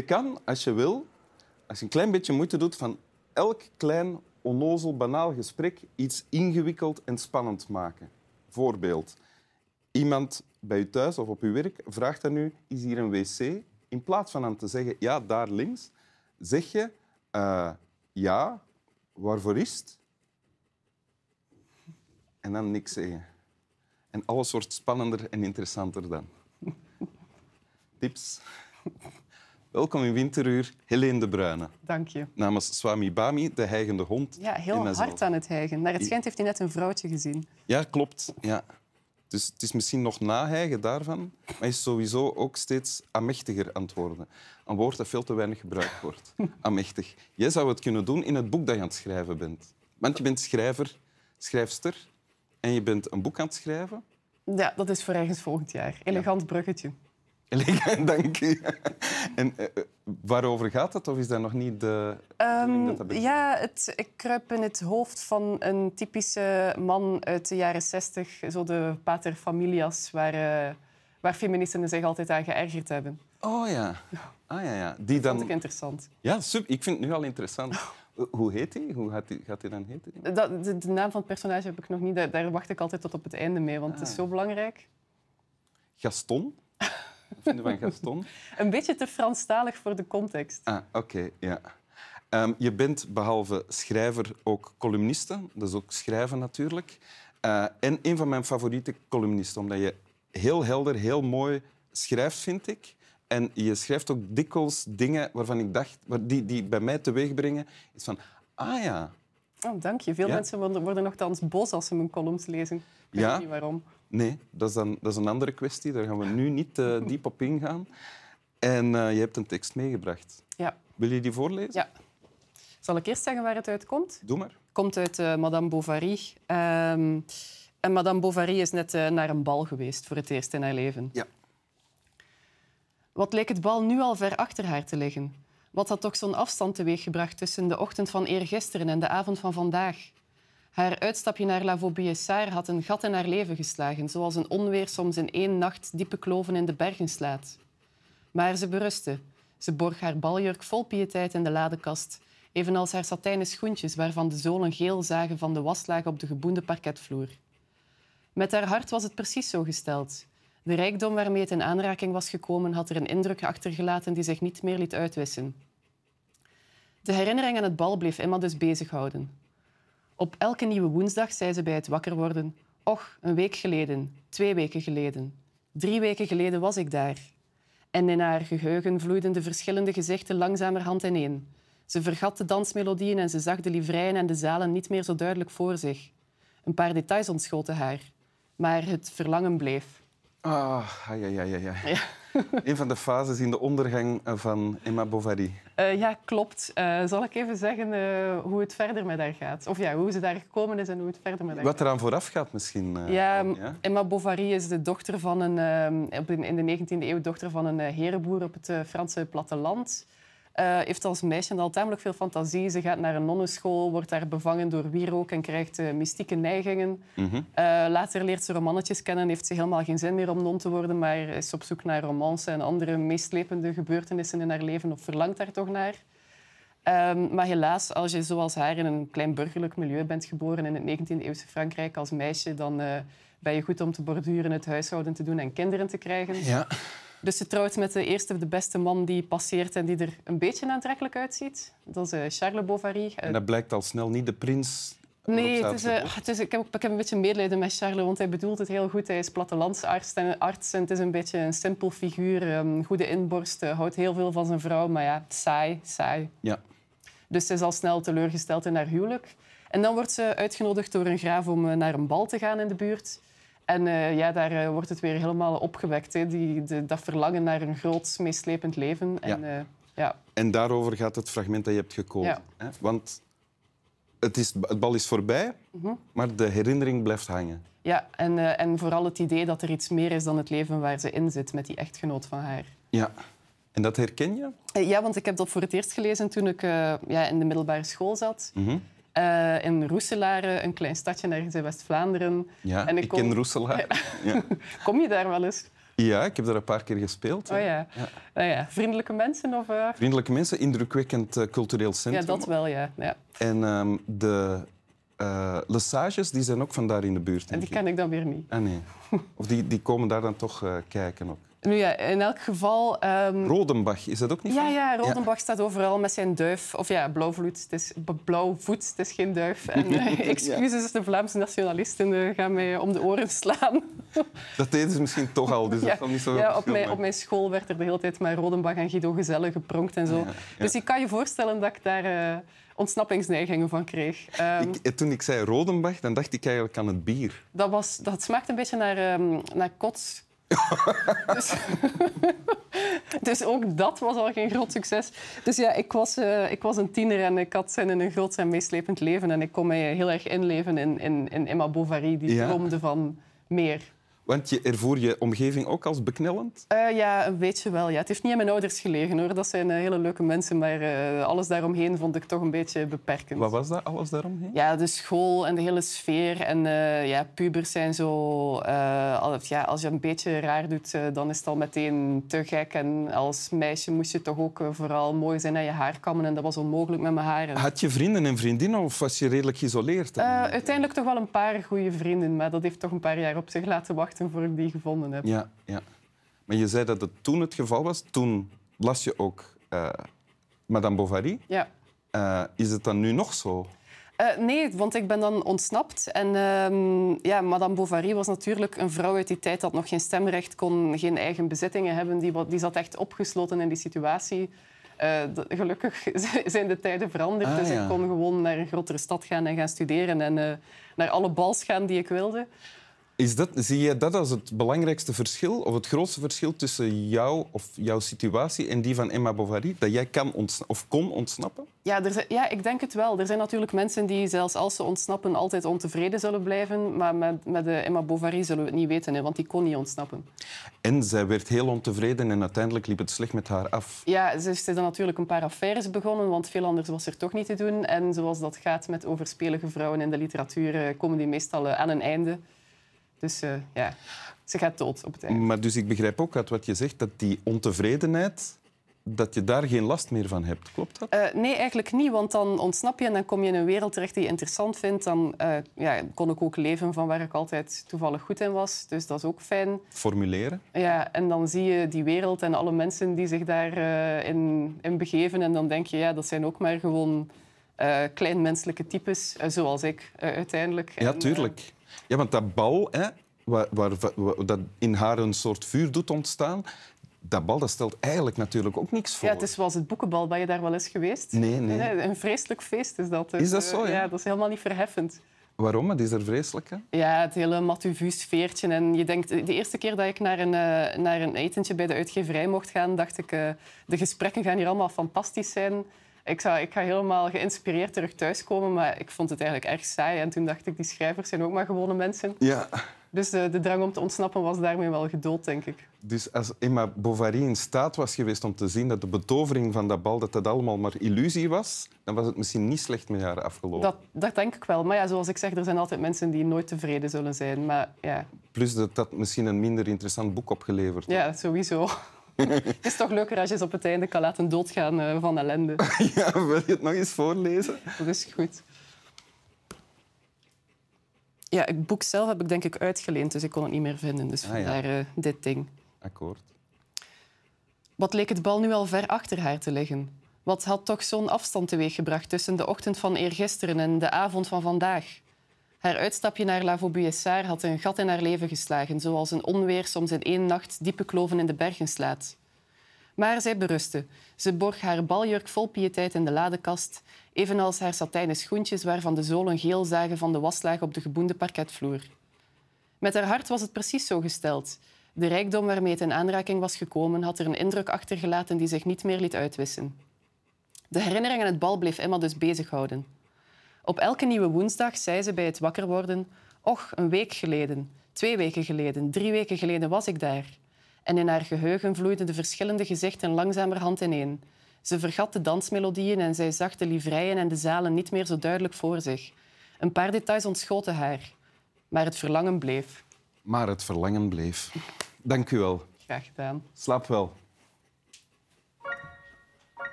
Je kan, als je wil, als je een klein beetje moeite doet, van elk klein, onnozel, banaal gesprek iets ingewikkeld en spannend maken. Voorbeeld. Iemand bij u thuis of op uw werk vraagt aan u, is hier een wc? In plaats van aan te zeggen, ja, daar links, zeg je, eh, ja, waarvoor is het? En dan niks zeggen. En alles wordt spannender en interessanter dan. Tips. Welkom in Winteruur, Helene de Bruyne. Dank je. Namens Swami Bami, de hijgende hond. Ja, heel hard aan het hijgen. Naar het schijnt heeft hij net een vrouwtje gezien. Ja, klopt. Ja. Dus het is misschien nog nahijgen daarvan, maar hij is sowieso ook steeds amechtiger aan het worden. Een woord dat veel te weinig gebruikt wordt. Amechtig. Jij zou het kunnen doen in het boek dat je aan het schrijven bent. Want je bent schrijver, schrijfster en je bent een boek aan het schrijven. Ja, dat is voor ergens volgend jaar. Elegant bruggetje. Dank u. En eh, eh, waarover gaat het? Of is dat nog niet de dat dat? Ehm, ja, het, ik kruip in het hoofd van een typische man uit de jaren zestig. Zo de pater familias, waar, eh, waar feministen zich altijd aan geërgerd hebben. Oh ja. Ah, ja, ja. Die Dat vond dan... ik interessant. Ja, super. Ik vind het nu al interessant. Hoe heet hij? Hoe gaat hij, gaat dan heten? Dat, de, de naam van het personage heb ik nog niet. Daar, daar wacht ik altijd tot op het einde mee, want het Ah. is zo belangrijk. Gaston? Wat vind je van Gaston? Een beetje te Franstalig voor de context. Ah, oké, ja. Ehm, je bent behalve schrijver ook columniste. Is ook schrijven natuurlijk. Eh, en een van mijn favoriete columnisten, omdat je heel helder, heel mooi schrijft, vind ik. En je schrijft ook dikwijls dingen waarvan ik dacht, die, die bij mij teweeg brengen, is van, ah ja, Oh, dank je. Veel Ja? mensen worden, worden nogthans boos als ze mijn columns lezen. Ik weet Ja? niet waarom. Nee, dat is, dan, dat is een andere kwestie. Daar gaan we nu niet eh, diep op ingaan. En eh, je hebt een tekst meegebracht. Ja. Wil je die voorlezen? ja. Zal ik eerst zeggen waar het uit komt? Doe maar. komt uit eh, Madame Bovary. Ehm, en Madame Bovary is net naar een bal geweest voor het eerst in haar leven. Ja. Wat leek het bal nu al ver achter haar te liggen? Wat had toch zo'n afstand teweeggebracht tussen de ochtend van eergisteren en de avond van vandaag? Haar uitstapje naar La Vaubyessard had een gat in haar leven geslagen, zoals een onweer soms in één nacht diepe kloven in de bergen slaat. Maar ze berustte. Ze borg haar baljurk vol piëteit in de ladekast, evenals haar satijnen schoentjes waarvan de zolen geel zagen van de waslaag op de geboende parketvloer. Met haar hart was het precies zo gesteld. De rijkdom waarmee het in aanraking was gekomen had er een indruk achtergelaten die zich niet meer liet uitwissen. De herinnering aan het bal bleef Emma dus bezighouden. Op elke nieuwe woensdag zei ze bij het wakker worden... Och, een week geleden, twee weken geleden, drie weken geleden was ik daar. En in haar geheugen vloeiden de verschillende gezichten langzamerhand ineen. Ze vergat de dansmelodieën en ze zag de livreien en de zalen niet meer zo duidelijk voor zich. Een paar details ontschoten haar, maar het verlangen bleef. Ah, ja, ja, ja, ja. Een van de fases in de ondergang van Emma Bovary. Eh, ja, klopt. Eh, zal ik even zeggen eh, hoe het verder met haar gaat? Of ja, hoe ze daar gekomen is en hoe het verder met haar Wat eraan vooraf gaat misschien. Ja, ja? Emma Bovary is de dochter van een, op in de 19e eeuw dochter van een herenboer op het Franse platteland. Eh heeft als meisje al tamelijk veel fantasie. Ze gaat naar een nonnenschool, wordt daar bevangen door wierook en krijgt eh, mystieke neigingen. Mhm. Eh, later leert ze romannetjes kennen, heeft ze helemaal geen zin meer om non te worden, maar is op zoek naar romance en andere meeslepende gebeurtenissen in haar leven of verlangt daar toch naar. Ehm, maar helaas, als je zoals haar in een klein burgerlijk milieu bent geboren in het 19e-eeuwse Frankrijk als meisje, dan ben je goed om te borduren, het huishouden te doen en kinderen te krijgen. Ja. Dus ze trouwt met de eerste, de beste man die passeert en die er een beetje aantrekkelijk uitziet. Dat is eh, Charles Bovary. En dat blijkt al snel niet de prins. Nee, het is, eh, het is, ik, heb, ik heb een beetje medelijden met Charles, want hij bedoelt het heel goed. Hij is plattelandsarts en, arts en het is een beetje een simpel figuur. ehm, goede inborst, eh, houdt heel veel van zijn vrouw, maar ja, saai, saai. Ja. Dus ze is al snel teleurgesteld in haar huwelijk. En dan wordt ze uitgenodigd door een graaf om eh, naar een bal te gaan in de buurt. En eh, ja, daar eh, wordt het weer helemaal opgewekt. Hè. Die, de, dat verlangen naar een groot, meeslepend leven. En, eh, ja. En daarover gaat het fragment dat je hebt gekozen. Ja. Hè? Want het, is, het bal is voorbij, Mhm. maar de herinnering blijft hangen. Ja, en, en vooral het idee dat er iets meer is dan het leven waar ze in zit met die echtgenoot van haar. Ja. En dat herken je? Ja, want ik heb dat voor het eerst gelezen toen ik ja, in de middelbare school zat. Mhm. Eh, in Roeselare, een klein stadje ergens in West-Vlaanderen. Ja, En ik, ken Roeselaar. Ja. Kom je daar wel eens? Ja, ik heb daar een paar keer gespeeld. Oh ja. ja. ja. Vriendelijke mensen? Of, uh... Vriendelijke mensen, indrukwekkend uh, cultureel centrum. Ja, dat wel, ja. ja. En um, de uh, Lesages die zijn ook van daar in de buurt. En die ken ik dan weer niet. Ah, nee. Of die, die komen daar dan toch kijken ook. Nu ja, in elk geval... Um... Rodenbach, is dat ook niet ja, van? Ja, Rodenbach ja. staat overal met zijn duif. Of ja, blauwvloed. Het is blauwvoet, het is geen duif. En uh, excuses, ja. de Vlaamse nationalisten uh, gaan mij om de oren slaan. dat deden ze misschien toch al, dus ja, dat niet zo ja, op mijn, op mijn school werd er de hele tijd met Rodenbach en Guido Gezelle gepronkt en zo. Dus ik kan je voorstellen dat ik daar... Uh, ontsnappingsneigingen van kreeg. Um, ik, toen ik zei Rodenbach, dan dacht ik eigenlijk aan het bier. Dat, was, dat smaakt een beetje naar, um, naar kots dus, dus, ook dat was al geen groot succes. Dus ja, ik was, uh, ik was een tiener en ik had zin in een groot en meeslepend leven. En ik kon mij heel erg inleven in, in, in Emma Bovary, die ja. droomde van meer. Want je ervoer je omgeving ook als beknellend? Uh, ja, een beetje wel. Ja. Het heeft niet aan mijn ouders gelegen. hoor. Dat zijn uh, hele leuke mensen, maar uh, alles daaromheen vond ik toch een beetje beperkend. Wat was dat, alles daaromheen? Ja, de school en de hele sfeer. En ja, pubers zijn zo... ja, als je een beetje raar doet, dan is het al meteen te gek. En als meisje moest je toch ook vooral mooi zijn en je haar kammen. En dat was onmogelijk met mijn haar. Had je vrienden en vriendinnen of was je redelijk geïsoleerd? uiteindelijk toch wel een paar goede vrienden. Maar dat heeft toch een paar jaar op zich laten wachten voor ik die gevonden heb. Ja, ja. Maar je zei dat het toen het geval was. Toen las je ook uh, Madame Bovary. Ja. Uh, is het dan nu nog zo? Uh, nee, want ik ben dan ontsnapt. En uh, ja, Madame Bovary was natuurlijk een vrouw uit die tijd dat nog geen stemrecht kon, geen eigen bezittingen hebben. Die, die zat echt opgesloten in die situatie. Uh, gelukkig zijn de tijden veranderd. Ah, dus ja. ik kon gewoon naar een grotere stad gaan en gaan studeren. En naar alle bals gaan die ik wilde. Is dat, zie je dat als het belangrijkste verschil of het grootste verschil tussen jou of jouw situatie en die van Emma Bovary? Dat jij kan of kon ontsnappen? Ja, er zijn, ja, ik denk het wel. Er zijn natuurlijk mensen die zelfs als ze ontsnappen altijd ontevreden zullen blijven. Maar met, met de Emma Bovary zullen we het niet weten, hè, want die kon niet ontsnappen. En zij werd heel ontevreden en uiteindelijk liep het slecht met haar af. Ja, ze is dan natuurlijk een paar affaires begonnen, want veel anders was er toch niet te doen. En zoals dat gaat met overspelige vrouwen in de literatuur, eh, komen die meestal eh, aan een einde. Dus uh, ja, ze gaat dood op het einde. Maar dus ik begrijp ook uit wat je zegt dat die ontevredenheid dat je daar geen last meer van hebt. Klopt dat? Uh, nee, eigenlijk niet. Want dan ontsnap je en dan kom je in een wereld terecht die je interessant vindt. Dan uh, ja, kon ik ook leven van waar ik altijd toevallig goed in was. Dus dat is ook fijn. Formuleren? Ja, en dan zie je die wereld en alle mensen die zich daarin in, in begeven. En dan denk je, ja, dat zijn ook maar gewoon klein menselijke types, zoals ik uiteindelijk. Ja, tuurlijk. Ja, want dat bal, hè, waar, waar, dat in haar een soort vuur doet ontstaan, dat bal dat stelt eigenlijk natuurlijk ook niks voor. Ja, het is zoals het boekenbal. Ben je daar wel eens geweest? Nee, nee. een vreselijk feest is dat. Dus, is dat zo? Ja? ja, dat is helemaal niet verheffend. Waarom? Het is er vreselijk, hè? Ja, het hele Matuvu-sfeertje. En je denkt, de eerste keer dat ik naar een, uh, naar een etentje bij de uitgeverij mocht gaan, dacht ik, uh, de gesprekken gaan hier allemaal fantastisch zijn. Ik, zou, ik ga helemaal geïnspireerd terug thuiskomen, maar ik vond het eigenlijk erg saai. En toen dacht ik, die schrijvers zijn ook maar gewone mensen. Ja. Dus de, de drang om te ontsnappen was daarmee wel gedood, denk ik. Dus als Emma Bovary in staat was geweest om te zien dat de betovering van dat bal dat dat allemaal maar illusie was, dan was het misschien niet slecht met haar afgelopen. Dat, dat denk ik wel. Maar ja, zoals ik zeg, er zijn altijd mensen die nooit tevreden zullen zijn. Maar, ja. Plus dat dat misschien een minder interessant boek opgeleverd Ja, sowieso. het is toch leuker als je ze op het einde kan laten doodgaan uh, van ellende. ja, wil je het nog eens voorlezen? Dat is goed. Ja, het boek zelf heb ik denk ik uitgeleend, dus ik kon het niet meer vinden. Dus ah, vandaar ja. uh, dit ding. Akkoord. Wat leek het bal nu al ver achter haar te liggen? Wat had toch zo'n afstand teweeggebracht tussen de ochtend van eergisteren en de avond van vandaag? Haar uitstapje naar La Vaubyessard had een gat in haar leven geslagen, zoals een onweer soms in één nacht diepe kloven in de bergen slaat. Maar zij berustte. Ze borg haar baljurk vol pietijd in de ladekast, evenals haar satijnen schoentjes waarvan de zolen geel zagen van de waslaag op de geboende parketvloer. Met haar hart was het precies zo gesteld. De rijkdom waarmee het in aanraking was gekomen had er een indruk achtergelaten die zich niet meer liet uitwissen. De herinnering aan het bal bleef Emma dus bezighouden. Op elke nieuwe woensdag zei ze bij het wakker worden... Och, een week geleden, twee weken geleden, drie weken geleden was ik daar. En in haar geheugen vloeiden de verschillende gezichten langzamerhand ineen. Ze vergat de dansmelodieën en zij zag de livreien en de zalen niet meer zo duidelijk voor zich. Een paar details ontschoten haar. Maar het verlangen bleef. Maar het verlangen bleef. Dank u wel. Graag gedaan. Slaap wel.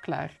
Klaar.